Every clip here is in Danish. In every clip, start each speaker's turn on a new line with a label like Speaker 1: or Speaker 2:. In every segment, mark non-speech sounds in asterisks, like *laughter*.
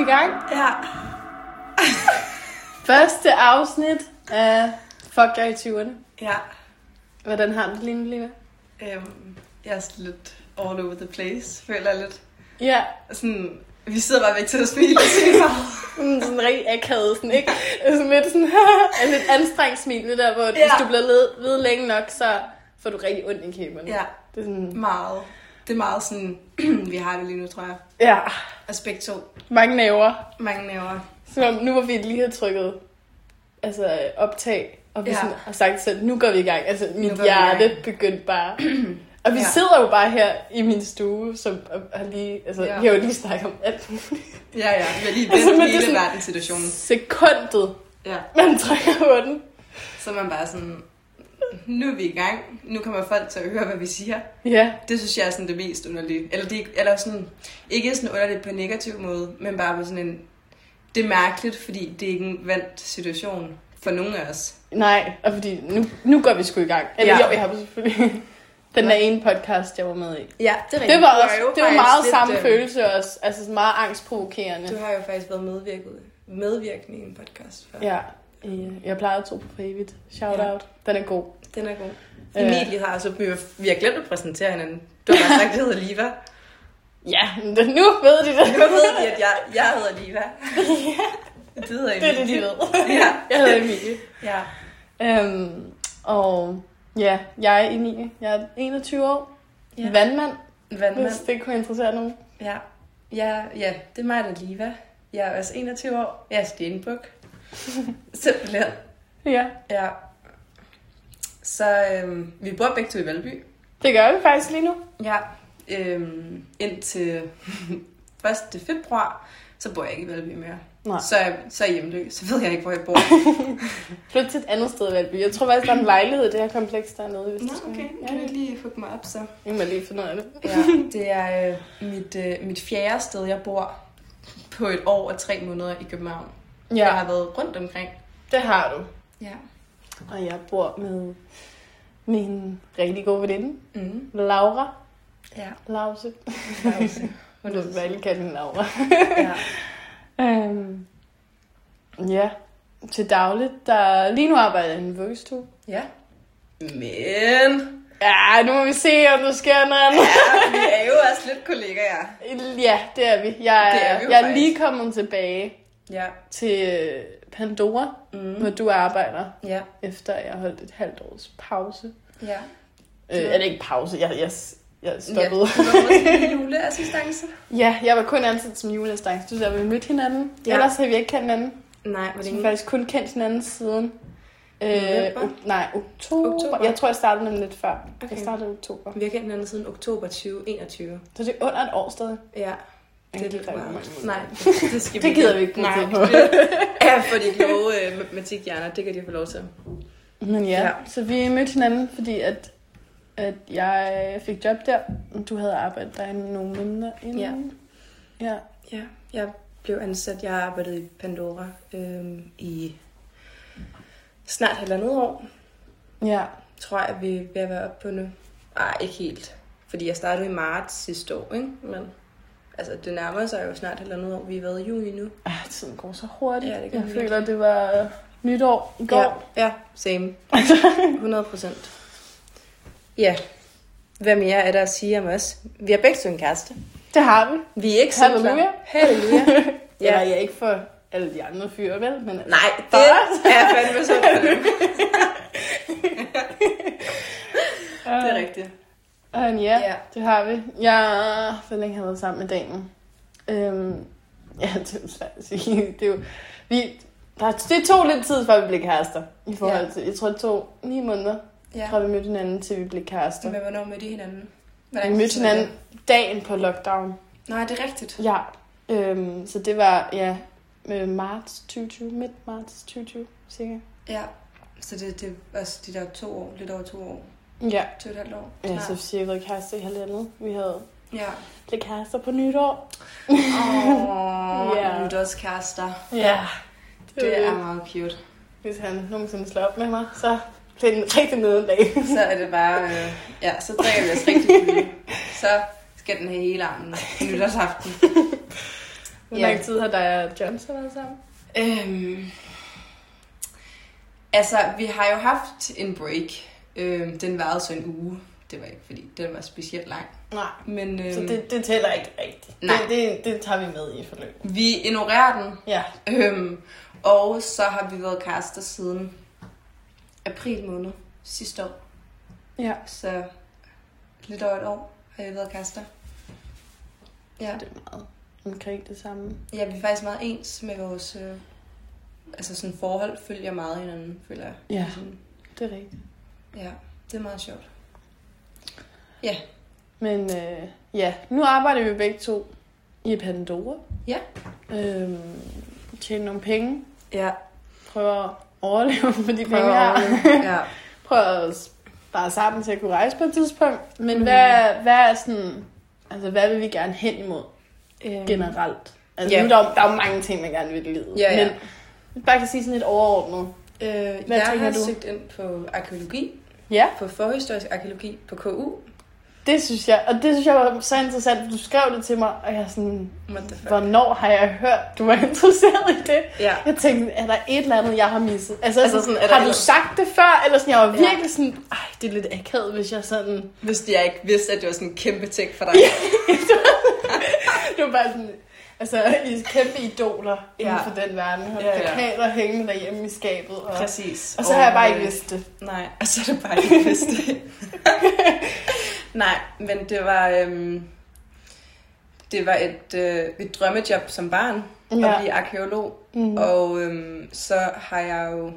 Speaker 1: i gang.
Speaker 2: Ja. *laughs*
Speaker 1: Første afsnit af Fuck dig i 20'erne.
Speaker 2: Ja.
Speaker 1: Hvordan har du det lige nu?
Speaker 2: Øhm, jeg er sådan lidt all over the place, føler jeg lidt.
Speaker 1: Ja,
Speaker 2: Sådan, vi sidder bare væk til at smile sige meget.
Speaker 1: sådan, sådan rigtig akavet, sådan, ikke? Sådan lidt sådan, *laughs* en lidt anstrengt smil, det der, hvor ja. hvis du bliver led, ved længe nok, så får du rigtig ondt i kæberne.
Speaker 2: Ja,
Speaker 1: Det er sådan,
Speaker 2: meget. Det er meget sådan, *clears throat* vi har det lige nu, tror jeg.
Speaker 1: ja,
Speaker 2: Aspekt 2.
Speaker 1: mange næver.
Speaker 2: Mange næver.
Speaker 1: Så nu hvor vi lige har trykket altså, optag, og vi
Speaker 2: Ja.
Speaker 1: sådan, har sagt selv, nu går vi i gang. Altså, mit hjerte begyndte bare. *clears throat* og vi
Speaker 2: Ja.
Speaker 1: sidder jo bare her i min stue, som har lige, altså,
Speaker 2: Ja.
Speaker 1: vi har jo lige snakket om alt muligt.
Speaker 2: Ja, ja. Vi har lige vendt *laughs*
Speaker 1: Altså,
Speaker 2: hele verdenssituationen.
Speaker 1: Sekundet,
Speaker 2: Ja.
Speaker 1: man trykker på den.
Speaker 2: Så man bare sådan, nu er vi i gang. Nu kommer folk til at høre, hvad vi siger.
Speaker 1: Ja,
Speaker 2: Det synes jeg er sådan det mest underlige. Eller, det, eller sådan, ikke sådan underligt på en negativ måde, men bare på sådan en... Det er mærkeligt, fordi det er ikke en vandt situation for nogen af os.
Speaker 1: nej, og fordi nu, nu går vi sgu i gang. Eller
Speaker 2: Ja.
Speaker 1: jo, jeg har selvfølgelig den der ene podcast, jeg var med i.
Speaker 2: Ja, det er
Speaker 1: Det var, også, det var meget
Speaker 2: lidt,
Speaker 1: samme
Speaker 2: øh,
Speaker 1: følelse også. Altså meget angstprovokerende.
Speaker 2: Du har jo faktisk været medvirket, medvirkende i en podcast før.
Speaker 1: Ja, i- jeg plejer at tro på for evigt. Shout
Speaker 2: Ja.
Speaker 1: out. Den er god.
Speaker 2: Den er god.
Speaker 1: Øh.
Speaker 2: Emilie har altså, vi har- vi har glemt at præsentere hinanden. Du har sagt, at det hedder Liva.
Speaker 1: Ja, men nu ved de det.
Speaker 2: Nu ved de, at jeg, jeg hedder Liva. Det hedder
Speaker 1: Det er det, de
Speaker 2: Emilie.
Speaker 1: ved.
Speaker 2: Ja.
Speaker 1: Jeg hedder Emilie.
Speaker 2: Ja.
Speaker 1: Øhm, og ja, jeg er Emilie. Jeg er 21 år.
Speaker 2: Ja.
Speaker 1: Ja. Vandmand,
Speaker 2: Vandmand.
Speaker 1: hvis det kunne interessere nogen.
Speaker 2: Ja. ja, ja, det er mig, der er Liva. Jeg er også 21 år. Jeg er Stenbuk. *laughs* Simpelthen.
Speaker 1: Ja,
Speaker 2: Ja. Så øhm, vi bor begge to i Valby.
Speaker 1: det gør vi faktisk lige nu.
Speaker 2: Ja. Øhm, indtil *laughs* 1. februar, så bor jeg ikke i Valby mere.
Speaker 1: Nej.
Speaker 2: Så, er jeg- så er jeg hjemløs. Så ved jeg ikke, hvor jeg bor. *laughs*
Speaker 1: Flyt til et andet sted i Valby. Jeg tror faktisk, der er en lejlighed i det her kompleks dernede. Hvis
Speaker 2: Nå,
Speaker 1: du
Speaker 2: okay.
Speaker 1: Ja,
Speaker 2: Kan du lige få mig op, så?
Speaker 1: jeg må lige finde ud af det.
Speaker 2: Ja, det er øh, mit, øh, mit fjerde sted, jeg bor på et år og tre måneder i København. Ja. Jeg har været rundt omkring.
Speaker 1: det har du.
Speaker 2: Ja.
Speaker 1: Og jeg bor med min rigtig gode veninde,
Speaker 2: Mm.
Speaker 1: Laura
Speaker 2: Ja.
Speaker 1: Lause.
Speaker 2: Lause.
Speaker 1: Hun er bare kalde hende Laura.
Speaker 2: ja. *laughs*
Speaker 1: Øhm, ja, til dagligt, der lige nu arbejder jeg i en vuggestue.
Speaker 2: ja. Men...
Speaker 1: Ja, nu må vi se, om der sker noget andet.
Speaker 2: Ja, *laughs* vi er jo også lidt kollegaer.
Speaker 1: Ja, det er vi. Jeg,
Speaker 2: Det er vi jo
Speaker 1: jeg er lige kommet tilbage
Speaker 2: Ja.
Speaker 1: til øh, Pandora,
Speaker 2: Mm.
Speaker 1: hvor du arbejder,
Speaker 2: Ja.
Speaker 1: efter jeg holdt et halvt års pause.
Speaker 2: Ja.
Speaker 1: Øh, er det ikke pause? Jeg, jeg, jeg
Speaker 2: Ja,
Speaker 1: stoppede.
Speaker 2: du var juleassistance. *laughs*
Speaker 1: Ja, jeg var kun ansat som juleastance. Du sagde, vi mødte hinanden.
Speaker 2: Ja.
Speaker 1: Ja. Ellers har vi ikke kendt hinanden.
Speaker 2: Nej, var det
Speaker 1: Vi faktisk kun kendt hinanden siden... Øh, nej, oktober.
Speaker 2: Oktober.
Speaker 1: Jeg tror, jeg startede nemlig lidt før. Okay. Jeg startede i oktober.
Speaker 2: Vi har kendt hinanden siden oktober 2021.
Speaker 1: Så det er under et år stadig.
Speaker 2: Ja. Det er
Speaker 1: rigtig
Speaker 2: meget.
Speaker 1: mange
Speaker 2: Nej, *laughs* det skal
Speaker 1: Det gider vi ikke bruge
Speaker 2: Nej,
Speaker 1: på.
Speaker 2: det er for de kloge øh, matematikhjerner. Det kan de få lov til.
Speaker 1: Men ja,
Speaker 2: Ja.
Speaker 1: ja, så vi mødte hinanden, fordi at, at jeg fik job der. og Du havde arbejdet der i nogle måneder inden.
Speaker 2: Ja.
Speaker 1: Ja.
Speaker 2: Ja, jeg blev ansat. Jeg har arbejdet i Pandora øhm, i snart halvandet år.
Speaker 1: Ja.
Speaker 2: Tror jeg, vi er ved at være oppe på nu. Ej, ikke helt. Fordi jeg startede i marts sidste år, ikke? Men altså, det nærmer sig jo snart halvandet år. Vi har været i juni nu.
Speaker 1: Ah, tiden går så hurtigt.
Speaker 2: Ja, det
Speaker 1: jeg
Speaker 2: den
Speaker 1: føler, det var øh, nytår i går.
Speaker 2: Ja, ja same. *laughs* 100 procent. Ja. Hvad mere er der at sige om os? Vi har begge to en kæreste.
Speaker 1: Det har vi.
Speaker 2: Vi er ikke singler.
Speaker 1: Halleluja.
Speaker 2: Halleluja. *laughs*
Speaker 1: Ja. Eller jeg er ikke for alle de andre fyre, vel? Men altså,
Speaker 2: Nej, det
Speaker 1: For
Speaker 2: er fandme sådan dem. *laughs* Det er rigtigt.
Speaker 1: Uh, ja,
Speaker 2: Ja.
Speaker 1: det har vi. Jeg for længe har været sammen med damen. Øhm, ja, *laughs* det er jo svært at sige. Det, er jo, vi, der, det tog lidt tid, før vi blev kærester. I forhold
Speaker 2: Ja.
Speaker 1: til, jeg tror, det tog ni måneder,
Speaker 2: Ja.
Speaker 1: fra vi mødte hinanden, til vi blev kærester.
Speaker 2: Men hvornår mødte I hinanden?
Speaker 1: Vi mødte hinanden dagen på lockdown.
Speaker 2: Nej, det er rigtigt.
Speaker 1: Ja, øhm, så det var, ja, øh, marts 2020, midt marts 2020, cirka.
Speaker 2: Ja. Så det, det er også de der to år, lidt over to år.
Speaker 1: Ja,
Speaker 2: To et halvt år.
Speaker 1: ja så vi cirka været kærester i halvandet. Vi havde
Speaker 2: Ja.
Speaker 1: blev kærester på nytår.
Speaker 2: Åh, *laughs*
Speaker 1: Ja.
Speaker 2: yeah. nytårskærester.
Speaker 1: Ja,
Speaker 2: Det er meget cute.
Speaker 1: Hvis han nogensinde slår op med mig, så bliver det en rigtig nederlag. *laughs*
Speaker 2: Så er det bare, øh, ja, så drikker vi os rigtig fulde. *laughs* Så skal den have hele armen nytårsaften.
Speaker 1: Hvor
Speaker 2: Ja.
Speaker 1: lang tid har dig og John så været sammen?
Speaker 2: Øhm, altså, vi har jo haft en break. Øhm, den varede så en uge. Det var ikke, fordi den var specielt lang.
Speaker 1: Nej.
Speaker 2: Men øhm,
Speaker 1: Så det, det tæller ikke rigtigt.
Speaker 2: Nej.
Speaker 1: Det, det, det tager vi med i forløbet.
Speaker 2: vi ignorerer den.
Speaker 1: Ja.
Speaker 2: Øhm, og så har vi været kærester siden april måned sidste år.
Speaker 1: Ja.
Speaker 2: Så lidt over et år har jeg været kærester. Ja.
Speaker 1: Det er meget omkring det samme.
Speaker 2: ja, vi er faktisk meget ens med vores... Øh, altså sådan forhold følger meget hinanden, føler jeg.
Speaker 1: Ja.
Speaker 2: Sådan,
Speaker 1: Det er rigtigt.
Speaker 2: Ja, det er meget sjovt.
Speaker 1: Men øh, ja, nu arbejder vi begge to i Pandora.
Speaker 2: Ja.
Speaker 1: Øhm, tjene nogle penge.
Speaker 2: Ja,
Speaker 1: Prøver at overleve for de penge
Speaker 2: prøver
Speaker 1: her.
Speaker 2: at- ja. *laughs*
Speaker 1: Prøver at spare sammen til at kunne rejse på et tidspunkt. Men
Speaker 2: Mhm.
Speaker 1: hvad, hvad er sådan... Altså, hvad vil vi gerne hen imod
Speaker 2: Øhm,
Speaker 1: generelt? Altså,
Speaker 2: Ja.
Speaker 1: nu er der, der er mange ting, man gerne vil i livet.
Speaker 2: Ja, ja.
Speaker 1: Men bare kan sige sådan lidt overordnet.
Speaker 2: Øh,
Speaker 1: Hvad
Speaker 2: jeg har
Speaker 1: du?
Speaker 2: søgt ind på arkeologi,
Speaker 1: Ja,
Speaker 2: på forhistorisk arkeologi på KU.
Speaker 1: det synes jeg. Og det synes jeg var så interessant, for du skrev det til mig, og jeg er sådan, hvornår har jeg hørt, du var *laughs* interesseret i det?
Speaker 2: Ja.
Speaker 1: Jeg tænkte, er der et eller andet, jeg har misset? Altså,
Speaker 2: Altså sådan,
Speaker 1: har du sagt det før? Eller sådan, jeg var
Speaker 2: Ja.
Speaker 1: virkelig sådan, ej, det er lidt akavet, hvis jeg sådan...
Speaker 2: Hvis jeg ikke vidste, at det var sådan en kæmpe ting for dig. *laughs*
Speaker 1: Det var bare sådan, altså, I kæmpe idoler ja. inden for den verden. Har
Speaker 2: Ja, ja.
Speaker 1: plakater hængende derhjemme i skabet. Og,
Speaker 2: Præcis.
Speaker 1: og så har jeg bare ikke
Speaker 2: øh,
Speaker 1: vidst det.
Speaker 2: Nej, *laughs* og så er det bare ikke vidst det. Nej, men det var... Øhm, det var et, øh, et drømmejob som barn ja. at blive arkeolog.
Speaker 1: Mm.
Speaker 2: Og øhm, så har jeg jo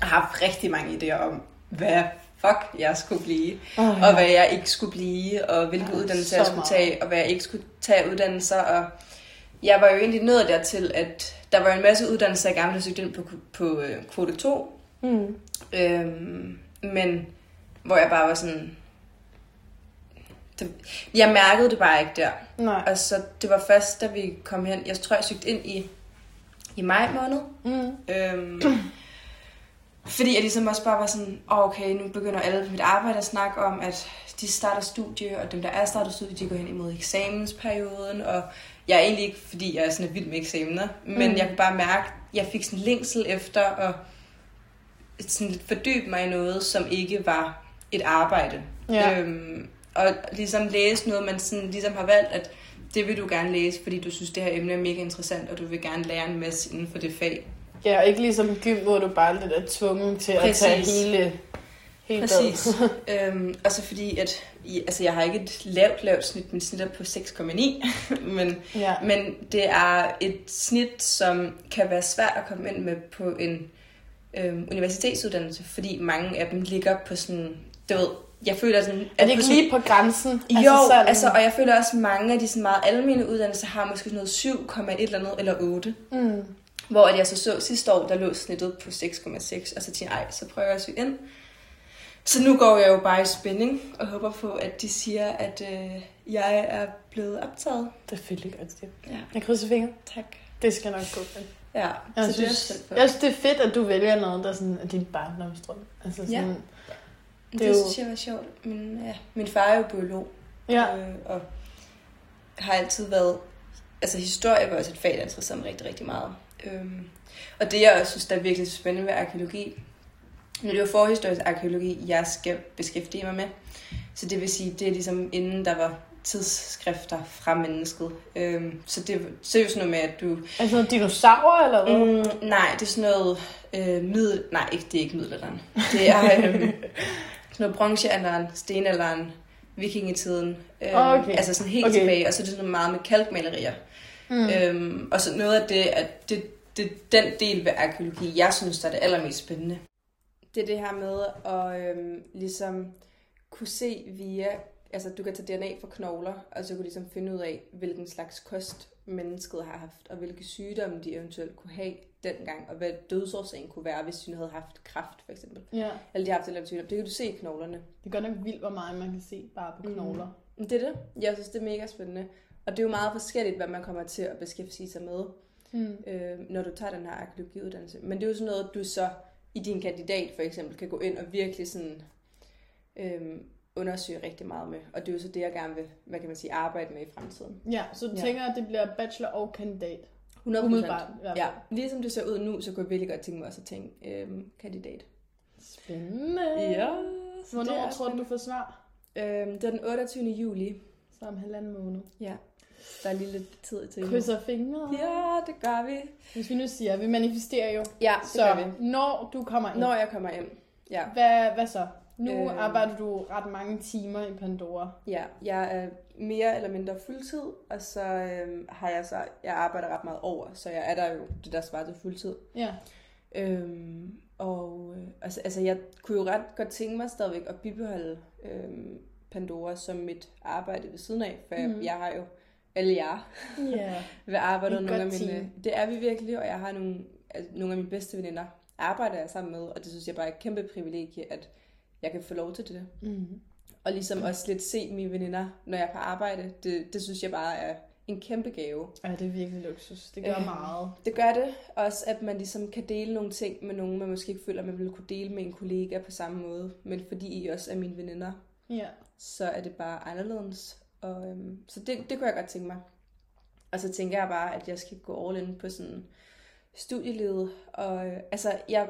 Speaker 2: haft rigtig mange idéer om, hvad fuck jeg skulle blive,
Speaker 1: Oh,
Speaker 2: og hvad jeg ikke skulle blive, og hvilke
Speaker 1: Ja,
Speaker 2: uddannelser jeg skulle tage, og hvad jeg ikke skulle tage uddannelser. Og jeg var jo egentlig nået dertil, at der var en masse uddannelser, jeg gerne ville søgt ind på, på øh, kvote 2,
Speaker 1: Mm.
Speaker 2: Øhm, men hvor jeg bare var sådan... Det, jeg mærkede det bare ikke der.
Speaker 1: Nej.
Speaker 2: Og så det var først, da vi kom hen... Jeg tror, jeg søgte ind i, i maj måned.
Speaker 1: Mm.
Speaker 2: Øhm, fordi jeg ligesom også bare var sådan, oh, okay, nu begynder alle på mit arbejde at snakke om, at de starter studie, og dem, der er startet studie, de går hen imod eksamensperioden, og jeg er egentlig ikke, fordi jeg er sådan vild med eksamener, men
Speaker 1: Mm.
Speaker 2: jeg kunne bare mærke, at jeg fik sådan længsel efter at sådan lidt fordybe mig i noget, som ikke var et arbejde.
Speaker 1: Ja.
Speaker 2: Øhm, og ligesom læse noget, man sådan ligesom har valgt, at det vil du gerne læse, fordi du synes, det her emne er mega interessant, og du vil gerne lære en masse inden for det fag.
Speaker 1: Ja, og ikke ligesom gym, hvor du bare lidt er tvunget til
Speaker 2: Præcis.
Speaker 1: at tage hele, hele
Speaker 2: Præcis. *laughs* øhm, og så fordi, at altså jeg har ikke et lavt, lavt snit, min snit er på 6,9, *laughs* men,
Speaker 1: Ja.
Speaker 2: men det er et snit, som kan være svært at komme ind med på en øhm, universitetsuddannelse, fordi mange af dem ligger på sådan, du ved, jeg føler sådan...
Speaker 1: Er
Speaker 2: at
Speaker 1: det ikke lige på grænsen?
Speaker 2: Jo, altså,
Speaker 1: sådan,
Speaker 2: altså, og jeg føler også, at mange af de sådan meget almene uddannelser har måske sådan noget 7,1 eller andet, eller 8.
Speaker 1: Mm.
Speaker 2: Hvor at jeg så så sidste år, der lå snittet på 6,6, og så tænkte jeg, så prøver jeg at søge ind. Så nu går jeg jo bare i spænding, og håber på, at de siger, at øh, jeg er blevet optaget.
Speaker 1: Det er fedt godt, det.
Speaker 2: Ja,
Speaker 1: Jeg krydser fingre.
Speaker 2: tak.
Speaker 1: Det skal nok gå.
Speaker 2: Ja,
Speaker 1: Jeg
Speaker 2: så det er jeg
Speaker 1: synes, synes, det er fedt, at du vælger noget, der sådan, er din barndomsdrøm. Altså sådan,
Speaker 2: Ja. det,
Speaker 1: det jo-
Speaker 2: synes jeg var sjovt. Men, ja, min far er jo biolog,
Speaker 1: ja.
Speaker 2: øh, og har altid været... Altså, historie var også et fag, der interesserede mig rigtig, rigtig meget. Øhm, og det, jeg også synes, der er virkelig spændende ved arkeologi, nu er det jo forhistorisk arkeologi, jeg skal beskæftige mig med. Så det vil sige, det er ligesom inden der var tidsskrifter fra mennesket. Øhm, så det, så er jo sådan noget med, at du...
Speaker 1: Altså noget dinosaurer, eller hvad?
Speaker 2: Mm, nej, det er sådan noget øh, middel... Nej, ikke, det er ikke middelalderen. Det er øh, *laughs* sådan noget bronzealderen, stenalderen, vikingetiden. Øh,
Speaker 1: Okay.
Speaker 2: Altså sådan helt
Speaker 1: okay.
Speaker 2: tilbage. Og så er det sådan noget meget med kalkmalerier.
Speaker 1: Mm.
Speaker 2: Mm. Øhm, og så noget af det, at det, det, den del ved arkeologi, jeg synes, der er det allermest spændende. Det er det her med at øhm, ligesom kunne se via, altså du kan tage DNA fra knogler, og så kunne ligesom finde ud af, hvilken slags kost mennesket har haft, og hvilke sygdomme de eventuelt kunne have dengang, og hvad dødsårsagen kunne være, hvis de havde haft kræft, for eksempel.
Speaker 1: Ja.
Speaker 2: Eller de har haft en eller sygdom. Det kan du se i knoglerne.
Speaker 1: Det er godt nok vildt, hvor meget man kan se bare på
Speaker 2: Mhm.
Speaker 1: knogler.
Speaker 2: Men Det er det. Jeg synes, det er mega spændende. Og det er jo meget forskelligt, hvad man kommer til at beskæftige sig med.
Speaker 1: Mm.
Speaker 2: øh, når du tager den her arkeologiuddannelse. Men det er jo sådan noget, du så i din kandidat for eksempel kan gå ind og virkelig sådan, øh, undersøge rigtig meget med. Og det er jo så det, jeg gerne vil, hvad kan man sige, arbejde med i fremtiden.
Speaker 1: Ja, så du
Speaker 2: Ja.
Speaker 1: tænker, at det bliver bachelor og kandidat?
Speaker 2: 100
Speaker 1: Umiddelbart, i hvert fald.
Speaker 2: Ja, ligesom det ser ud nu, så kunne jeg virkelig godt tænke mig også at tænke øhm, kandidat.
Speaker 1: Spændende.
Speaker 2: så
Speaker 1: Hvornår tror du, du får svar?
Speaker 2: Øhm, det er den 28. juli.
Speaker 1: Så om halvanden måned.
Speaker 2: Ja, der er lige lidt tid til.
Speaker 1: Krydser fingre.
Speaker 2: Ja, det gør vi.
Speaker 1: Hvis vi nu siger, vi manifesterer jo.
Speaker 2: Ja, det gør
Speaker 1: Så
Speaker 2: vi.
Speaker 1: når du kommer ind,
Speaker 2: Når jeg kommer hjem. Ja,
Speaker 1: hvad, hvad så? Nu
Speaker 2: Øhm.
Speaker 1: arbejder du ret mange timer i Pandora.
Speaker 2: ja, jeg er mere eller mindre fuldtid, og så øhm, har jeg så, jeg arbejder ret meget over, så jeg er der jo det, der svarer til fuldtid.
Speaker 1: Ja.
Speaker 2: Øhm, og øh, altså, altså, jeg kunne jo ret godt tænke mig stadigvæk at bibeholde øhm, Pandora som mit arbejde ved siden af, for mm. jeg har jo alle jer
Speaker 1: Ja. *laughs*
Speaker 2: ved arbejdet.
Speaker 1: Et
Speaker 2: Nogle af mine,
Speaker 1: team.
Speaker 2: det er vi virkelig, og jeg har nogle, altså, nogle af mine bedste veninder arbejder jeg sammen med, og det synes jeg bare er et kæmpe privilegie, at jeg kan få lov til det.
Speaker 1: Mm.
Speaker 2: Og ligesom også lidt se mine veninder, når jeg er på arbejde. Det, det synes jeg bare er en kæmpe gave.
Speaker 1: Ja, det er virkelig luksus. Det gør
Speaker 2: Øhm.
Speaker 1: meget.
Speaker 2: Det gør det også, at man ligesom kan dele nogle ting med nogen, man måske ikke føler, man ville kunne dele med en kollega på samme måde. Men fordi I også er mine veninder,
Speaker 1: Ja.
Speaker 2: så er det bare anderledes. Og, øhm, så det, det kunne jeg godt tænke mig. Og så tænker jeg bare, at jeg skal gå all in på sådan studielivet. Og øh, altså, jeg,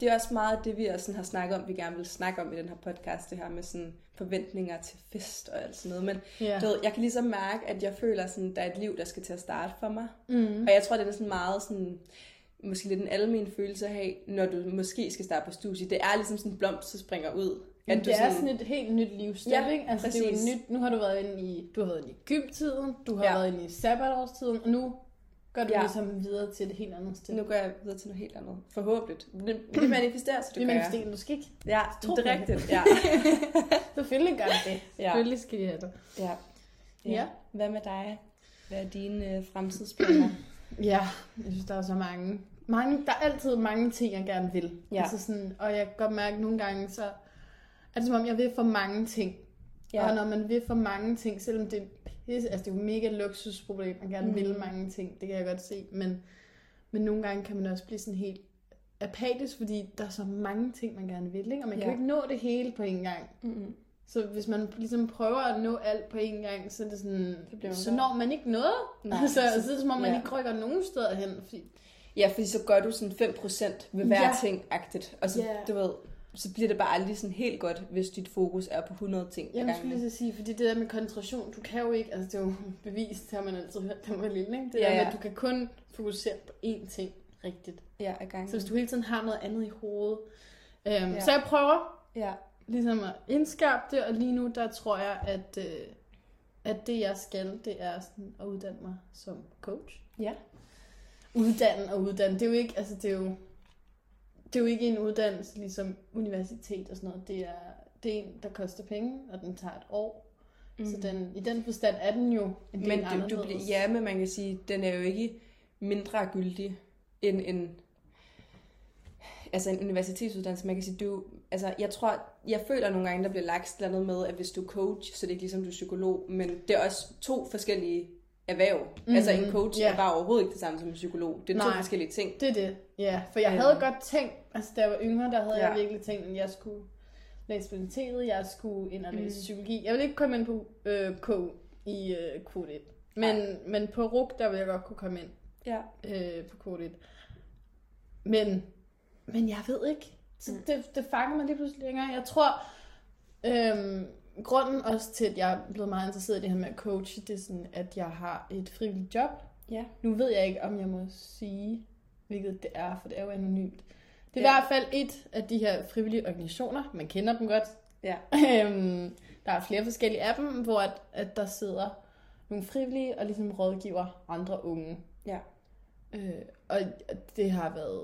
Speaker 2: det er også meget det, vi også sådan har snakket om, vi gerne vil snakke om i den her podcast, det her med sådan forventninger til fest og alt sådan noget. Men
Speaker 1: Ja.
Speaker 2: du ved, jeg kan ligesom mærke, at jeg føler, sådan, der er et liv, der skal til at starte for mig.
Speaker 1: Mm.
Speaker 2: Og jeg tror, det er sådan meget sådan, måske lidt en almen følelse at have, når du måske skal starte på studie. Det er ligesom sådan en blomst, der springer ud.
Speaker 1: At
Speaker 2: du
Speaker 1: det er sådan et helt nyt livsstep,
Speaker 2: Ja,
Speaker 1: ikke? Altså, det er jo
Speaker 2: præcis.
Speaker 1: nyt. Nu har du været inde i, du har været inde i gymtiden, du har
Speaker 2: Ja.
Speaker 1: været inde i sabbatårstiden, og nu går du
Speaker 2: Ja.
Speaker 1: ligesom videre til et helt andet sted.
Speaker 2: Nu går jeg videre til noget helt andet. Forhåbentlig. Det, det manifesterer, så det gør jeg.
Speaker 1: manifesterer, du skal ikke.
Speaker 2: Ja,
Speaker 1: Tro
Speaker 2: det er
Speaker 1: det.
Speaker 2: rigtigt. Ja. *laughs*
Speaker 1: Selvfølgelig gør det det. *laughs*
Speaker 2: Ja.
Speaker 1: Selvfølgelig skal de have det.
Speaker 2: ja.
Speaker 1: Ja.
Speaker 2: Hvad med dig? Hvad er dine øh, fremtidsplaner? *clears throat*
Speaker 1: Ja, jeg synes, der er så mange. mange der er altid mange ting, jeg gerne vil.
Speaker 2: Ja.
Speaker 1: Altså sådan, og jeg kan godt mærke, at nogle gange, så er det som om, jeg vil for mange ting. Ja. Og når man vil for mange ting, selvom det er pisse, altså det er jo mega luksusproblem, man gerne mm. vil mange ting, det kan jeg godt se, men, men nogle gange kan man også blive sådan helt apatisk, fordi der er så mange ting, man gerne vil, ikke? og man kan
Speaker 2: Ja.
Speaker 1: jo ikke nå det hele på en gang.
Speaker 2: Mm-hmm.
Speaker 1: Så hvis man ligesom prøver at nå alt på en gang, så er det sådan,
Speaker 2: man
Speaker 1: så når man ikke noget.
Speaker 2: Nej, *laughs*
Speaker 1: så,
Speaker 2: så-
Speaker 1: er det som om, man
Speaker 2: ja.
Speaker 1: ikke rykker nogen steder hen. Fordi,
Speaker 2: Ja, fordi så gør du sådan 5% ved hver
Speaker 1: Ja.
Speaker 2: ting-agtigt. Og så,
Speaker 1: Ja.
Speaker 2: du ved, så bliver det bare aldrig sådan helt godt, hvis dit fokus er på 100 ting
Speaker 1: jeg skulle lige så sige, fordi det der med koncentration, du kan jo ikke, altså det er jo *laughs* bevist, det har man altid hørt, man var lille, ikke? Det
Speaker 2: Ja,
Speaker 1: der med,
Speaker 2: ja.
Speaker 1: at du kan kun fokusere på én ting rigtigt.
Speaker 2: Ja, ad gangen.
Speaker 1: Så hvis du hele tiden har noget andet i hovedet. Øhm,
Speaker 2: Ja.
Speaker 1: Så jeg prøver
Speaker 2: Ja.
Speaker 1: ligesom at indskærpe det, og lige nu, der tror jeg, at, øh, at det jeg skal, det er sådan at uddanne mig som coach.
Speaker 2: Ja.
Speaker 1: Uddanne og uddanne, det er jo ikke, altså det er jo, det er jo ikke en uddannelse ligesom universitet og sådan noget. Det er, det er en, der koster penge, og den tager et år. Mm. Så den, i den forstand er den jo en del
Speaker 2: Men du, du bliver, ja, men man kan sige, den er jo ikke mindre gyldig end en, altså en universitetsuddannelse. Man kan sige, du, altså jeg tror, jeg føler nogle gange, der bliver lagt et eller andet med, at hvis du er coach, så det er ikke ligesom du er psykolog, men det er også to forskellige erhverv. Mm, altså en coach
Speaker 1: ja.
Speaker 2: yeah. er bare overhovedet ikke det samme som en psykolog. Det er to
Speaker 1: Nej.
Speaker 2: forskellige ting.
Speaker 1: Det er det, ja. For jeg
Speaker 2: Øhm.
Speaker 1: havde godt tænkt, altså da jeg var yngre, der havde ja. jeg
Speaker 2: Ja.
Speaker 1: virkelig tænkt, at jeg skulle læse universitetet, jeg skulle ind og læse Mm. psykologi. Jeg vil ikke komme ind på øh, K i øh, kvote 1. Men, men på RUG, der vil jeg godt kunne komme ind
Speaker 2: Ja.
Speaker 1: øh, på kvote 1. Men, men jeg ved ikke. Så
Speaker 2: Mm.
Speaker 1: det, det fanger mig lige pludselig længere. Jeg tror, øhm, grunden også til, at jeg er blevet meget interesseret i det her med at coache, det er sådan, at jeg har et frivilligt job.
Speaker 2: Ja.
Speaker 1: Nu ved jeg ikke, om jeg må sige, hvilket det er, for det er jo anonymt. Det er
Speaker 2: Ja.
Speaker 1: i hvert fald et af de her frivillige organisationer. Man kender dem godt.
Speaker 2: Ja. *laughs*
Speaker 1: Øhm, der er flere forskellige af dem, hvor at, at der sidder nogle frivillige og ligesom rådgiver andre unge.
Speaker 2: Ja.
Speaker 1: Øh, og det har været,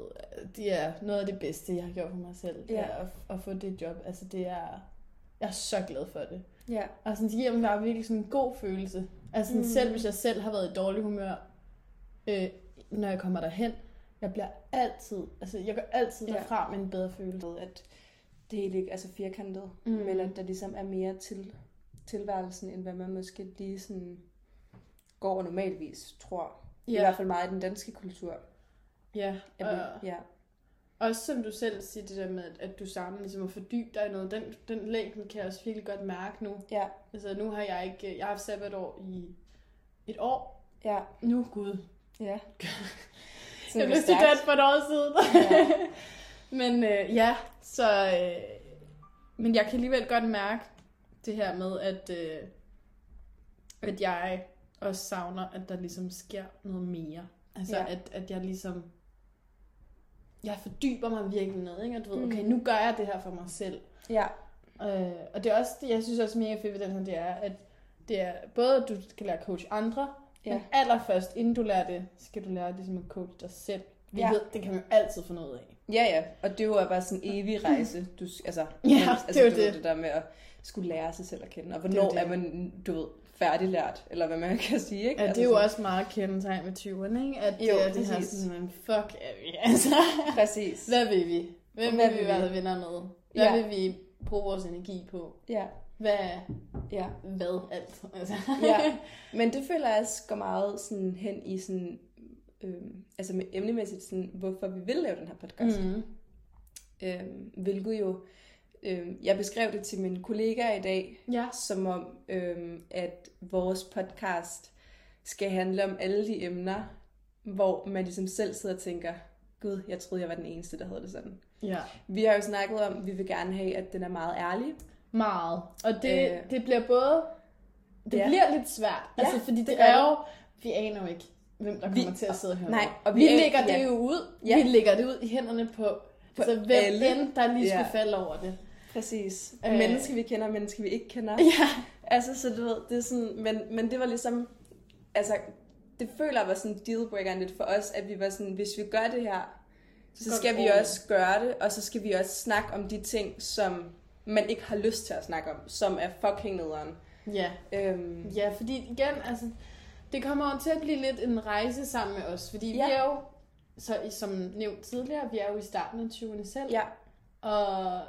Speaker 1: det er noget af det bedste, jeg har gjort for mig selv,
Speaker 2: Ja.
Speaker 1: ja. at, at få det job. Altså det er, jeg er så glad for det.
Speaker 2: Ja.
Speaker 1: Og sådan, det giver mig bare virkelig sådan en god følelse. Altså sådan,
Speaker 2: Mm.
Speaker 1: selv hvis jeg selv har været i dårlig humør, øh, når jeg kommer derhen, jeg bliver altid, altså jeg går altid
Speaker 2: Ja.
Speaker 1: derfra med en bedre følelse.
Speaker 2: at det hele ikke er så firkantet, mm. Men at der ligesom er mere til tilværelsen, end hvad man måske lige sådan går normalvis, tror. Ja. I hvert fald meget i den danske kultur.
Speaker 1: Ja,
Speaker 2: vi, ja.
Speaker 1: Også som du selv siger, det der med, at- du sammen ligesom at fordybe dig i noget, den, den længden kan jeg også virkelig godt mærke nu.
Speaker 2: Ja,
Speaker 1: Altså nu har jeg ikke, jeg har haft sabbatår i et år.
Speaker 2: ja,
Speaker 1: Nu, gud.
Speaker 2: ja. *laughs*
Speaker 1: Jeg blev student for et år siden.
Speaker 2: Ja. *laughs*
Speaker 1: men øh, ja, så... Øh, men jeg kan alligevel godt mærke det her med, at, øh, at jeg også savner, at der ligesom sker noget mere. Altså,
Speaker 2: ja.
Speaker 1: at, at jeg ligesom... Jeg fordyber mig virkelig noget, ikke? Og du ved,
Speaker 2: Mm.
Speaker 1: okay, nu gør jeg det her for mig selv.
Speaker 2: Ja,
Speaker 1: Øh, og det er også, jeg synes også mega fedt ved den her, det er, at det er både, at du kan lære at coach andre,
Speaker 2: Ja.
Speaker 1: men allerførst, inden du lærer det, skal du lære ligesom at coach dig selv. Vi
Speaker 2: Ja.
Speaker 1: ved, det kan man altid få noget af.
Speaker 2: ja, ja. Og det er jo bare sådan en evig rejse. Du, altså, *laughs*
Speaker 1: Ja,
Speaker 2: men,
Speaker 1: det er
Speaker 2: altså,
Speaker 1: jo det.
Speaker 2: det der med at skulle lære sig selv at kende. Og
Speaker 1: Det er
Speaker 2: hvornår
Speaker 1: det.
Speaker 2: er man, du ved, færdiglært, eller hvad man *laughs* kan sige, ikke?
Speaker 1: Ja,
Speaker 2: Altså
Speaker 1: det er jo
Speaker 2: sådan-
Speaker 1: også meget kendetegn med 20'erne, ikke? At
Speaker 2: Jo,
Speaker 1: det er det her sådan, men fuck er vi, altså.
Speaker 2: Præcis.
Speaker 1: Hvad vil vi? Hvem
Speaker 2: Hvad
Speaker 1: vil vi være venner med? Hvad
Speaker 2: Ja.
Speaker 1: vil vi bruge vores energi på?
Speaker 2: Ja,
Speaker 1: Hvad,
Speaker 2: ja.
Speaker 1: hvad alt? Altså.
Speaker 2: ja. *laughs* Men det føler jeg også går meget sådan hen i sådan, øhm, altså med emnemæssigt sådan, hvorfor vi vil lave den her podcast.
Speaker 1: Mm.
Speaker 2: Øhm, hvilket jo, øhm, jeg beskrev det til mine kollegaer i dag,
Speaker 1: Ja.
Speaker 2: som om, øhm, at vores podcast skal handle om alle de emner, hvor man ligesom selv sidder og tænker, gud, jeg troede, jeg var den eneste, der havde det sådan.
Speaker 1: Ja.
Speaker 2: Vi har jo snakket om, at vi vil gerne have, at den er meget ærlig.
Speaker 1: Meget. Og det,
Speaker 2: Øh.
Speaker 1: øh, det bliver både... Det
Speaker 2: Ja.
Speaker 1: bliver lidt svært.
Speaker 2: Ja,
Speaker 1: altså, fordi
Speaker 2: det
Speaker 1: det, er jo... Vi aner jo ikke, hvem der
Speaker 2: Vi-
Speaker 1: kommer til at sidde høre.
Speaker 2: nej, og vi
Speaker 1: vi,
Speaker 2: er-
Speaker 1: lægger
Speaker 2: ja.
Speaker 1: det jo ud.
Speaker 2: Ja.
Speaker 1: Vi lægger det ud i hænderne på, på altså, hvem
Speaker 2: alle.
Speaker 1: end, der lige skulle
Speaker 2: Ja.
Speaker 1: falde over det.
Speaker 2: Præcis.
Speaker 1: Øh.
Speaker 2: Mennesker, vi kender, mennesker, vi ikke kender.
Speaker 1: Ja.
Speaker 2: Altså, så du ved, det er sådan, men, men det var ligesom, altså, det føler jeg var sådan dealbreakeren lidt for os, at vi var sådan, hvis vi gør det her, så skal
Speaker 1: vi
Speaker 2: også gøre det, og så skal vi også snakke om de ting, som man ikke har lyst til at snakke om, som er fucking nederen.
Speaker 1: Ja.
Speaker 2: Øhm,
Speaker 1: ja, fordi igen, altså, det kommer jo til at blive lidt en rejse sammen med os, fordi
Speaker 2: Ja.
Speaker 1: vi er jo, så som nævnt tidligere, vi er jo i starten af 20'erne selv,
Speaker 2: ja,
Speaker 1: og,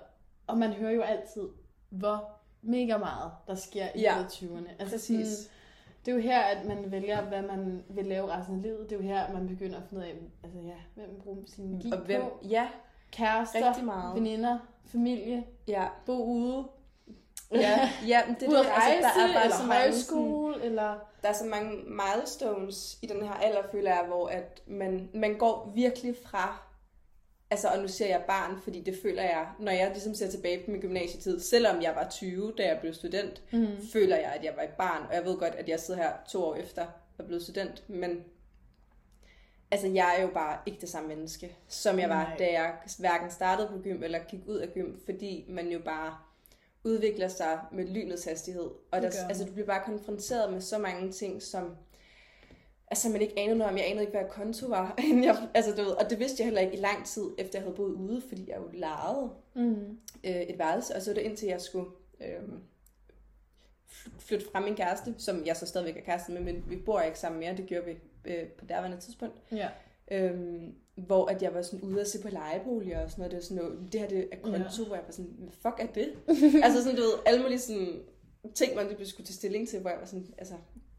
Speaker 1: og man hører jo altid, hvor mega meget der sker i
Speaker 2: Ja.
Speaker 1: ja. 20'erne. Altså
Speaker 2: præcis.
Speaker 1: Sådan, det er jo her, at man vælger, hvad man vil lave resten af livet. Det er jo her, at man begynder at finde ud af, altså ja, hvem man bruger sin energi
Speaker 2: Og hvem,
Speaker 1: på.
Speaker 2: ja,
Speaker 1: Kærester,
Speaker 2: rigtig meget.
Speaker 1: veninder, familie,
Speaker 2: ja,
Speaker 1: bo ude,
Speaker 2: ja, *laughs* ja, men det er det,
Speaker 1: rejse,
Speaker 2: altså, der er bare
Speaker 1: eller højskole, eller...
Speaker 2: der er så mange milestones i den her alder, føler jeg, hvor at man, man går virkelig fra, altså, og nu ser jeg barn, fordi det føler jeg, når jeg ligesom ser tilbage på min gymnasietid, selvom jeg var 20, da jeg blev student,
Speaker 1: Mm.
Speaker 2: føler jeg, at jeg var et barn, og jeg ved godt, at jeg sidder her to år efter at blive student, men altså, jeg er jo bare ikke det samme menneske, som jeg var,
Speaker 1: Nej.
Speaker 2: da jeg hverken startede på gym eller gik ud af gym, fordi man jo bare udvikler sig med lynets hastighed. Og der, altså, du bliver bare konfronteret med så mange ting, som altså, man ikke anede noget om. Jeg anede ikke, hvad konto var. *laughs* jeg, altså, du ved, og det vidste jeg heller ikke i lang tid, efter jeg havde boet ude, fordi jeg jo lejede
Speaker 1: Mm.
Speaker 2: øh, et værelse. Og så var det indtil jeg skulle øh, flytte fra min kæreste, som jeg så stadigvæk er kæreste med, men vi bor ikke sammen mere. Det gjorde vi øh, på derværende tidspunkt.
Speaker 1: Ja.
Speaker 2: Øhm, hvor at jeg var sådan ude og se på lejeboliger og sådan noget. Det, var sådan noget, det her det er konto, ja. hvor jeg var sådan, hvad fuck er det? *laughs* altså sådan, du ved, alle mulige sådan, ting, man lige skulle tage stilling til, hvor jeg var sådan, altså,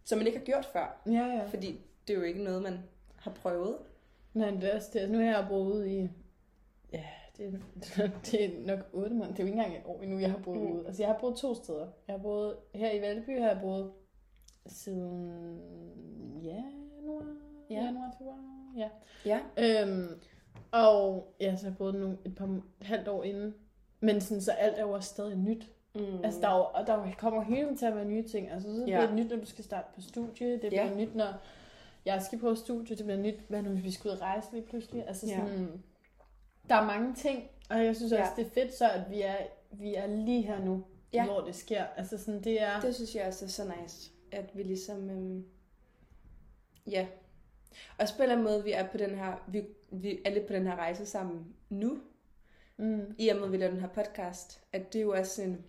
Speaker 2: som man ikke har gjort før.
Speaker 1: Ja, ja.
Speaker 2: Fordi det er jo ikke noget, man har prøvet.
Speaker 1: Nej, det er også det. Nu har jeg boet i... Ja, det, *laughs* det er nok 8 måneder. Det er jo ikke engang et år endnu, jeg har boet
Speaker 2: Mm.
Speaker 1: ude. Altså, jeg har boet to steder. Jeg har boet her i Valby, har jeg boet siden januar,
Speaker 2: Ja.
Speaker 1: ja. januar, februar, ja.
Speaker 2: Ja.
Speaker 1: Øhm, og ja, så har jeg boet nogle, et par halvt år inden. Men sådan, så alt er jo også stadig nyt.
Speaker 2: Mm.
Speaker 1: Altså, der, er jo, der kommer hele tiden til at være nye ting. Altså, så
Speaker 2: Ja.
Speaker 1: bliver det nyt, når du skal starte på studie. Det bliver
Speaker 2: Ja.
Speaker 1: nyt, når jeg skal på studie. Det bliver nyt, hvad nu, hvis vi skal ud og rejse lige pludselig. Altså,
Speaker 2: Ja.
Speaker 1: sådan, der er mange ting. Og jeg synes også,
Speaker 2: Ja.
Speaker 1: det er fedt så, at vi er, vi er lige her nu,
Speaker 2: Ja.
Speaker 1: ja. hvor det sker. Altså, sådan, det er...
Speaker 2: Det synes jeg også er så nice, at vi ligesom, øhm, ja. Og på en eller anden måde, vi er på den her, vi, vi er lidt på den her rejse sammen nu,
Speaker 1: Mm,
Speaker 2: i og med, at vi laver den her podcast, at det er jo også en,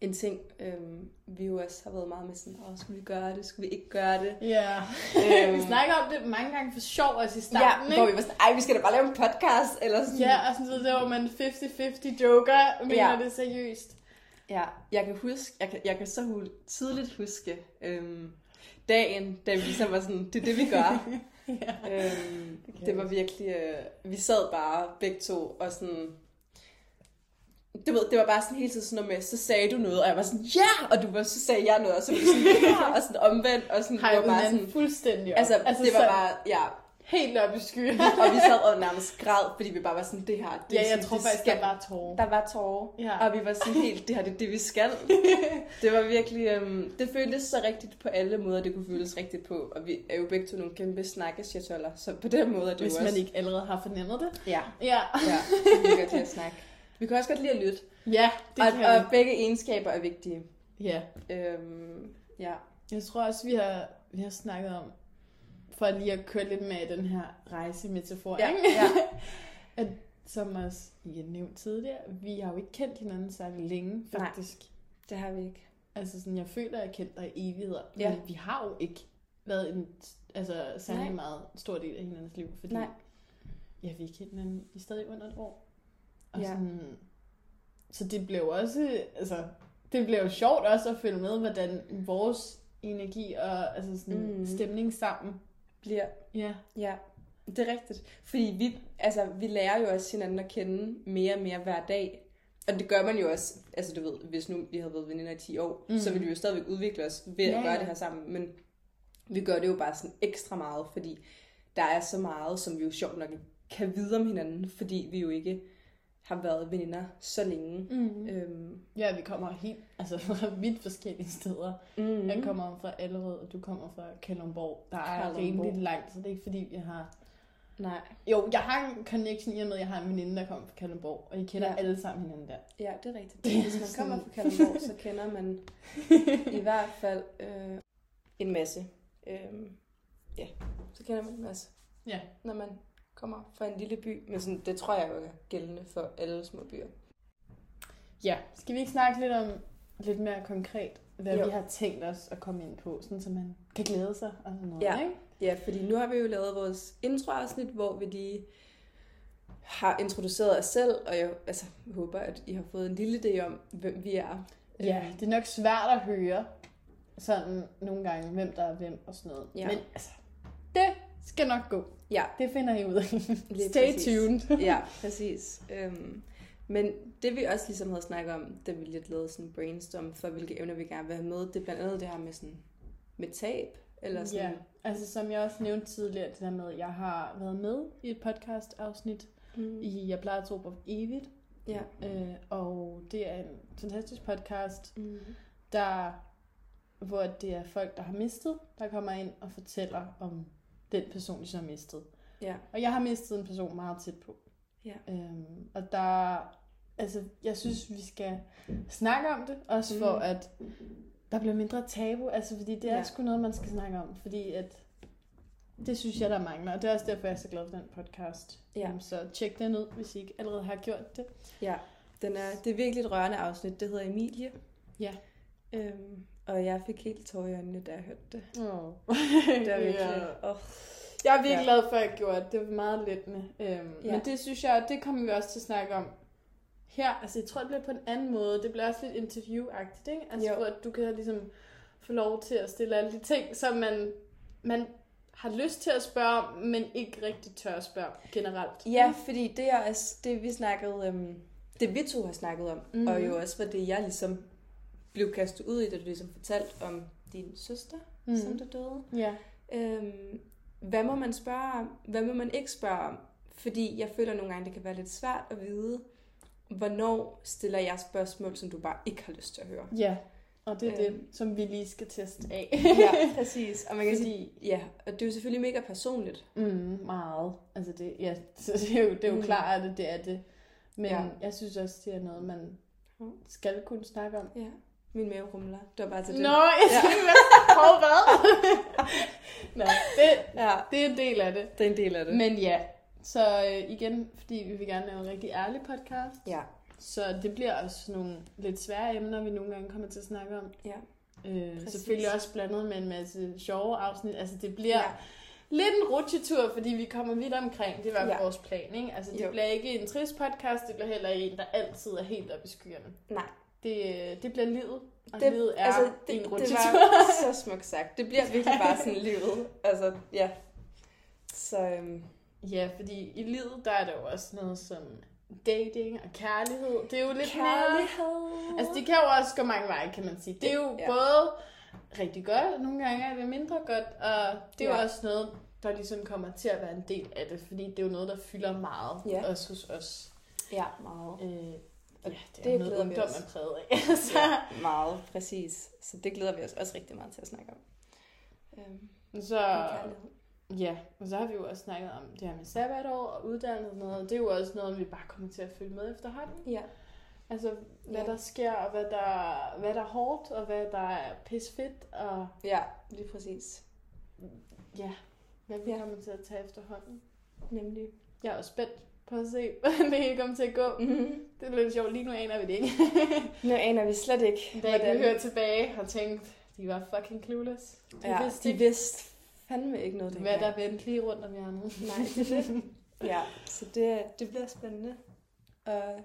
Speaker 2: en ting, øhm, vi jo også har været meget med sådan, åh, skulle vi gøre det, skulle vi ikke gøre det?
Speaker 1: ja.
Speaker 2: Øhm,
Speaker 1: vi snakker om det mange gange for sjov også i
Speaker 2: ja,
Speaker 1: starten,
Speaker 2: hvor vi
Speaker 1: ikke?
Speaker 2: var sådan, ej, vi skal da bare lave en podcast, eller sådan.
Speaker 1: Ja, og sådan noget, der hvor man 50-50 joker, mener
Speaker 2: Ja.
Speaker 1: det seriøst.
Speaker 2: ja. Jeg kan huske, jeg kan, jeg kan så tydeligt huske, øhm, dagen, da vi ligesom var sådan, det er det, vi gør. *laughs*
Speaker 1: ja.
Speaker 2: øhm, det, det var virkelig, øh, vi sad bare begge to og sådan, du ved, det var bare sådan hele tiden sådan noget med, så sagde du noget, og jeg var sådan, ja, yeah! og du var, så sagde jeg noget, og så var sådan, *laughs* ja, og sådan omvendt, og sådan, det
Speaker 1: jeg
Speaker 2: var bare sådan,
Speaker 1: fuldstændig op.
Speaker 2: altså, altså, det var bare, ja,
Speaker 1: helt op i skyen. *laughs*
Speaker 2: og vi sad og nærmest græd, fordi vi bare var sådan, det her, det
Speaker 1: ja,
Speaker 2: er
Speaker 1: jeg
Speaker 2: sådan,
Speaker 1: tror
Speaker 2: det
Speaker 1: faktisk,
Speaker 2: skal.
Speaker 1: der var tårer.
Speaker 2: Der var tårer,
Speaker 1: Ja.
Speaker 2: og vi var sådan helt, det her det er det, vi skal. *laughs* det var virkelig, øhm, det føltes så rigtigt på alle måder, det kunne føles rigtigt på, og vi er jo begge to nogle kæmpe snakkesjatoller, så på den måde er det
Speaker 1: Hvis
Speaker 2: jo
Speaker 1: man
Speaker 2: også...
Speaker 1: ikke allerede har fornemmet det.
Speaker 2: Ja,
Speaker 1: Ja,
Speaker 2: ja, vi kan godt lide at snakke. Vi kan også godt lide at lytte,
Speaker 1: ja det
Speaker 2: og,
Speaker 1: kan
Speaker 2: og
Speaker 1: vi.
Speaker 2: begge egenskaber er vigtige.
Speaker 1: Ja.
Speaker 2: Øhm, ja.
Speaker 1: Jeg tror også, vi har, vi har snakket om, for lige at køre lidt med den her rejsemetafor,
Speaker 2: Ja,
Speaker 1: ikke?
Speaker 2: ja. *laughs*
Speaker 1: at, som også I har nævnt tidligere, vi har jo ikke kendt hinanden særlig længe,
Speaker 2: Nej.
Speaker 1: faktisk.
Speaker 2: Det har vi ikke.
Speaker 1: Altså sådan, jeg føler, at jeg kendt dig i evigheder,
Speaker 2: Ja.
Speaker 1: men vi har jo ikke været en altså, særlig
Speaker 2: Nej.
Speaker 1: meget stor del af hinandens liv, fordi
Speaker 2: Nej.
Speaker 1: ja, vi har kendt hinanden i stadig under et år. Og
Speaker 2: Ja.
Speaker 1: sådan, så det blev også, altså, det blev jo sjovt også at følge med, hvordan vores energi og altså sådan,
Speaker 2: Mm.
Speaker 1: stemning sammen.
Speaker 2: Bliver
Speaker 1: Ja.
Speaker 2: Ja, det er rigtigt. Fordi vi, altså, vi lærer jo også hinanden at kende mere og mere hver dag. Og det gør man jo også, altså du ved, hvis nu vi havde været veninder i 10 år, mm. Så ville vi jo stadigvæk udvikle os ved at
Speaker 1: Ja,
Speaker 2: gøre
Speaker 1: ja.
Speaker 2: det her sammen. Men vi gør det jo bare sådan ekstra meget, fordi der er så meget, som vi jo sjovt nok kan vide om hinanden, fordi vi jo ikke har været veninder så længe.
Speaker 1: Mm.
Speaker 2: Øhm,
Speaker 1: Ja, vi kommer helt, altså *laughs* fra vidt forskellige steder.
Speaker 2: mm.
Speaker 1: Jeg kommer fra Allerød, og du kommer fra Kalundborg. Der er rimelig langt, så det er ikke fordi, jeg har...
Speaker 2: Nej,
Speaker 1: Jo, jeg har en connection i og med, at jeg har en veninde, der kommer fra Kalundborg, og I kender
Speaker 2: Ja.
Speaker 1: ja. alle sammen hinanden der.
Speaker 2: ja, det er rigtigt. *laughs*
Speaker 1: Det er
Speaker 2: Hvis man
Speaker 1: sådan-
Speaker 2: kommer fra Kalundborg, så kender man *laughs* i hvert fald øh, en masse. Øh, ja, så kender man en masse.
Speaker 1: Ja.
Speaker 2: når man kommer fra en lille by. Men sådan, det tror jeg jo er gældende for alle små byer.
Speaker 1: Ja, skal vi ikke snakke lidt om lidt mere konkret, hvad
Speaker 2: Jo.
Speaker 1: vi har tænkt os at komme ind på, sådan så man kan glæde sig og sådan noget,
Speaker 2: Ja.
Speaker 1: ikke?
Speaker 2: Ja, fordi nu har vi jo lavet vores introafsnit, hvor vi lige har introduceret os selv, og jeg altså, håber, at I har fået en lille idé om, hvem vi er.
Speaker 1: Ja, det er nok svært at høre sådan nogle gange, hvem der er hvem og sådan noget.
Speaker 2: Ja.
Speaker 1: Men altså, det skal nok gå.
Speaker 2: Ja,
Speaker 1: Det finder I ud af. Stay
Speaker 2: præcis.
Speaker 1: tuned. *laughs*
Speaker 2: ja, præcis. Øhm, men det vi også ligesom havde snakket om, da vi lidt lavede sådan brainstorm for, hvilke emner vi gerne vil have med, det er blandt andet det her med sådan med tab, eller sådan.
Speaker 1: Ja, altså som jeg også nævnte tidligere, det der med, at jeg har været med i et podcast-afsnit
Speaker 2: Mm.
Speaker 1: i Jeg plejer at tro på evigt.
Speaker 2: Ja.
Speaker 1: Øh, og det er en fantastisk podcast,
Speaker 2: Mm.
Speaker 1: der, hvor det er folk, der har mistet, der kommer ind og fortæller om den person, de så har mistet.
Speaker 2: Ja.
Speaker 1: Og jeg har mistet en person meget tæt på.
Speaker 2: Ja.
Speaker 1: Øhm, og der, altså, jeg synes, vi skal snakke om det, også for
Speaker 2: Mm.
Speaker 1: at der bliver mindre tabu, altså fordi det er
Speaker 2: Ja.
Speaker 1: sgu noget, man skal snakke om, fordi at det synes jeg, der mangler, og det er også derfor, jeg er så glad for den podcast.
Speaker 2: Ja.
Speaker 1: Så tjek den ud, hvis I ikke allerede har gjort det.
Speaker 2: Ja, den er, det er virkelig et rørende afsnit. Det hedder Emilie.
Speaker 1: Ja.
Speaker 2: Øhm, og jeg fik helt tårer i øjnene, da jeg hørte det.
Speaker 1: Oh. *laughs*
Speaker 2: Det er virkelig...
Speaker 1: Ja.
Speaker 2: Oh.
Speaker 1: Jeg er virkelig
Speaker 2: Ja.
Speaker 1: glad for, at jeg gjorde det. Det var meget lettende. Øhm,
Speaker 2: Ja.
Speaker 1: Men det synes jeg, det kommer vi også til at snakke om her. Altså, jeg tror, det bliver på en anden måde. Det bliver også lidt interviewagtigt, ikke? Altså,
Speaker 2: Jo.
Speaker 1: hvor at du kan ligesom få lov til at stille alle de ting, som man, man har lyst til at spørge om, men ikke rigtig tør at spørge om generelt.
Speaker 2: Ja, fordi det er også det, vi snakkede... Øhm, det vi to har snakket om, mm. Og jo også var det, jeg ligesom blev kastet ud i, da du ligesom fortalte om din søster, mm. Som der døde.
Speaker 1: Ja.
Speaker 2: Øhm, hvad må man spørge om? Hvad må man ikke spørge om? Fordi jeg føler nogle gange, det kan være lidt svært at vide, hvornår stiller jeg spørgsmål, som du bare ikke har lyst til at høre.
Speaker 1: Ja. Og det er
Speaker 2: Øhm.
Speaker 1: det, som vi lige skal teste af.
Speaker 2: ja, *laughs* præcis. Og man kan sige,
Speaker 1: Fordi,
Speaker 2: ja, og det er jo selvfølgelig mega personligt.
Speaker 1: mm, meget. Altså, det, ja, *laughs* det er jo, det er jo
Speaker 2: Mm.
Speaker 1: klart, at det er det. Men
Speaker 2: Ja.
Speaker 1: jeg synes også, det er noget, man skal kunne snakke om.
Speaker 2: Ja, min mave rumler. Det var bare til det.
Speaker 1: Nå, jeg
Speaker 2: Ja.
Speaker 1: skal ja. Prøv hvad? Nå, det,
Speaker 2: Ja,
Speaker 1: det er en del af det.
Speaker 2: det er en del af det.
Speaker 1: Men ja, så øh, igen, fordi vi vil gerne lave en rigtig ærlig podcast.
Speaker 2: Ja,
Speaker 1: Så det bliver også nogle lidt svære emner, vi nogle gange kommer til at snakke om.
Speaker 2: ja.
Speaker 1: Øh,
Speaker 2: Præcis.
Speaker 1: selvfølgelig også blandet med en masse sjove afsnit. Altså det bliver
Speaker 2: ja.
Speaker 1: lidt en rutsjetur, fordi vi kommer vidt omkring. Det var
Speaker 2: ja.
Speaker 1: vores plan, ikke? Altså det
Speaker 2: Jo.
Speaker 1: bliver ikke en trist podcast, det bliver heller en, der altid er helt oppe i skyerne.
Speaker 2: Nej,
Speaker 1: det, det bliver livet. Og
Speaker 2: Det-
Speaker 1: livet er
Speaker 2: altså,
Speaker 1: en
Speaker 2: det, det
Speaker 1: rutsjetur.
Speaker 2: var *laughs* så smukt sagt. Det bliver virkelig bare *laughs* sådan livet. Altså, ja. Så øhm,
Speaker 1: Ja, fordi i livet, der er der jo også noget som dating og kærlighed. Det er jo lidt mere...
Speaker 2: kærlighed.
Speaker 1: Altså, det kan jo også gå mange veje, kan man sige. Det er jo
Speaker 2: Ja.
Speaker 1: både rigtig godt, og nogle gange er det mindre godt, og det er jo
Speaker 2: Ja.
Speaker 1: også noget, der ligesom kommer til at være en del af det, fordi det er jo noget, der fylder meget,
Speaker 2: Ja.
Speaker 1: også hos os.
Speaker 2: Ja, meget.
Speaker 1: Øh,
Speaker 2: Og
Speaker 1: ja, det,
Speaker 2: det
Speaker 1: er noget
Speaker 2: glæder vi
Speaker 1: ungdom
Speaker 2: os.
Speaker 1: er præget af. *laughs* så,
Speaker 2: Ja, meget, præcis. Så det glæder vi os også rigtig meget til at snakke om. Øhm,
Speaker 1: så, ja, og så har vi jo også snakket om det her med sabbatår og uddannelse og sådan noget. Det er jo også noget, vi bare kommer til at følge med efterhånden.
Speaker 2: Ja.
Speaker 1: Altså, hvad
Speaker 2: Ja.
Speaker 1: der sker, og hvad der, hvad der er hårdt, og hvad der er pisfedt, og
Speaker 2: ja, lige præcis.
Speaker 1: ja, hvad vi
Speaker 2: Ja.
Speaker 1: kommer til at tage efterhånden.
Speaker 2: Nemlig.
Speaker 1: Jeg er også spændt på at se, *laughs* hvordan det hele kommer til at gå.
Speaker 2: Mm-hmm.
Speaker 1: Det er lidt sjovt, lige nu aner vi det ikke. *laughs*
Speaker 2: Nu aner vi slet ikke,
Speaker 1: Da jeg kunne høre tilbage og tænkte, de var fucking clueless. De
Speaker 2: ja,
Speaker 1: vidste
Speaker 2: de
Speaker 1: ikke,
Speaker 2: vidste fandme ikke noget
Speaker 1: hvad der vendte lige rundt om hjørnet.
Speaker 2: Nej, det er det. Ja, så det, det bliver spændende. Og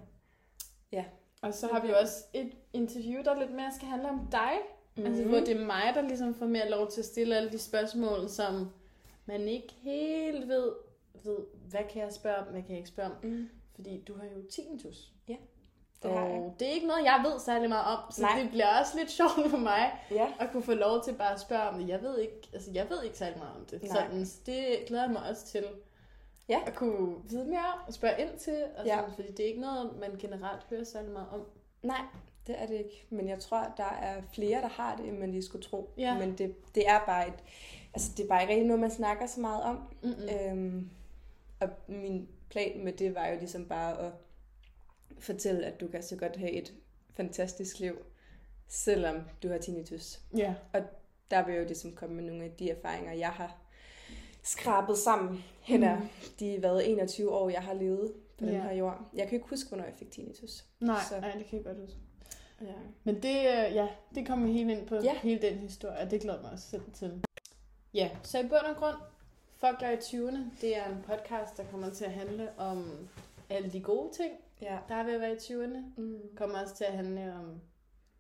Speaker 1: Og så har vi jo også et interview, der lidt mere skal handle om dig. Mm. Altså, hvor det er mig, der ligesom får mere lov til at stille alle de spørgsmål, som man ikke helt ved, ved hvad kan jeg spørge om, hvad kan jeg ikke spørge om.
Speaker 2: mm,
Speaker 1: Fordi du har jo tinnitus.
Speaker 2: det har jeg.
Speaker 1: Og det er ikke noget, jeg ved særlig meget om, så
Speaker 2: Nej.
Speaker 1: det bliver også lidt sjovt for mig
Speaker 2: Ja,
Speaker 1: at kunne få lov til bare at spørge om det. Jeg ved ikke, altså jeg ved ikke særlig meget om det.
Speaker 2: Nej.
Speaker 1: Sådan, så det glæder jeg mig også til.
Speaker 2: Ja.
Speaker 1: At kunne vide mere om og spørge ind til. Og
Speaker 2: Ja.
Speaker 1: sådan, Fordi det er ikke noget, man generelt hører særlig meget om.
Speaker 2: nej, det er det ikke. Men jeg tror, der er flere, der har det, end man lige skulle tro.
Speaker 1: Ja.
Speaker 2: Men det, det er bare et, altså det er bare ikke rigtig noget, man snakker så meget om.
Speaker 1: Mm-mm.
Speaker 2: Øhm, og min plan med det var jo ligesom bare at fortælle, at du kan så godt have et fantastisk liv, selvom du har tinnitus.
Speaker 1: Ja.
Speaker 2: Der vil jeg jo ligesom komme med nogle af de erfaringer, jeg har skrabet sammen hen ad
Speaker 1: Mm.
Speaker 2: de hvad, 21 år, jeg har levet på den
Speaker 1: Ja.
Speaker 2: her jord. Jeg kan ikke huske, hvornår jeg fik tinnitus.
Speaker 1: Nej,
Speaker 2: Så-
Speaker 1: nej, det kan jeg godt huske.
Speaker 2: Ja.
Speaker 1: Men det, øh, ja, det kommer helt ind på
Speaker 2: Ja.
Speaker 1: hele den historie, og det glæder mig også selv til. Ja, så i bund og grund, Fuck dig i 20'erne, det er en podcast, der kommer til at handle om alle de gode ting,
Speaker 2: Ja.
Speaker 1: der er ved at være i 20'erne.
Speaker 2: Mm.
Speaker 1: Kommer også til at handle om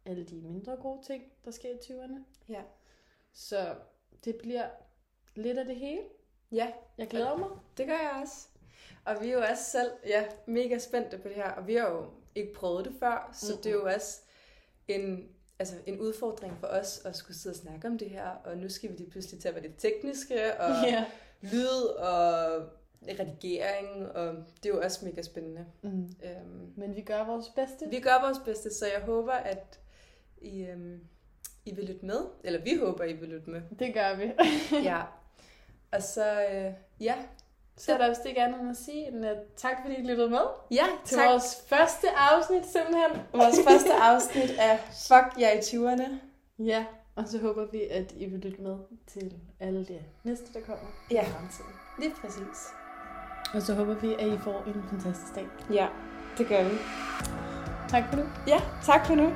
Speaker 1: alle de mindre gode ting, der sker i 20'erne.
Speaker 2: Ja.
Speaker 1: Så det bliver lidt af det hele.
Speaker 2: Ja,
Speaker 1: Jeg glæder mig.
Speaker 2: det gør jeg også. Og vi er jo også selv ja, mega spændte på det her, og vi har jo ikke prøvet det før, så
Speaker 1: Mm-mm.
Speaker 2: det er jo også en, altså en udfordring for os at skulle sidde og snakke om det her, og nu skal vi lige pludselig til at være det tekniske, og *laughs*
Speaker 1: Ja.
Speaker 2: lyd og redigering, og det er jo også mega spændende.
Speaker 1: Mm.
Speaker 2: Øhm,
Speaker 1: Men vi gør vores bedste.
Speaker 2: vi gør vores bedste, så jeg håber, at I, øhm, I vil lytte med, eller vi håber, I vil lytte med.
Speaker 1: Det gør vi. *laughs*
Speaker 2: ja. Og så, øh, ja,
Speaker 1: Så er der vist ikke andet at sige, end at tak fordi I lyttede med
Speaker 2: ja,
Speaker 1: til
Speaker 2: tak.
Speaker 1: vores første afsnit simpelthen.
Speaker 2: Vores første afsnit af Fuck jer i 20'erne.
Speaker 1: Ja, og så håber vi, at I vil lytte med til alle det næste, der kommer
Speaker 2: Ja.
Speaker 1: i fremtiden.
Speaker 2: Lige præcis.
Speaker 1: Og så håber vi, at I får en fantastisk dag.
Speaker 2: Ja, det gør vi.
Speaker 1: Tak for nu.
Speaker 2: Ja, tak for nu.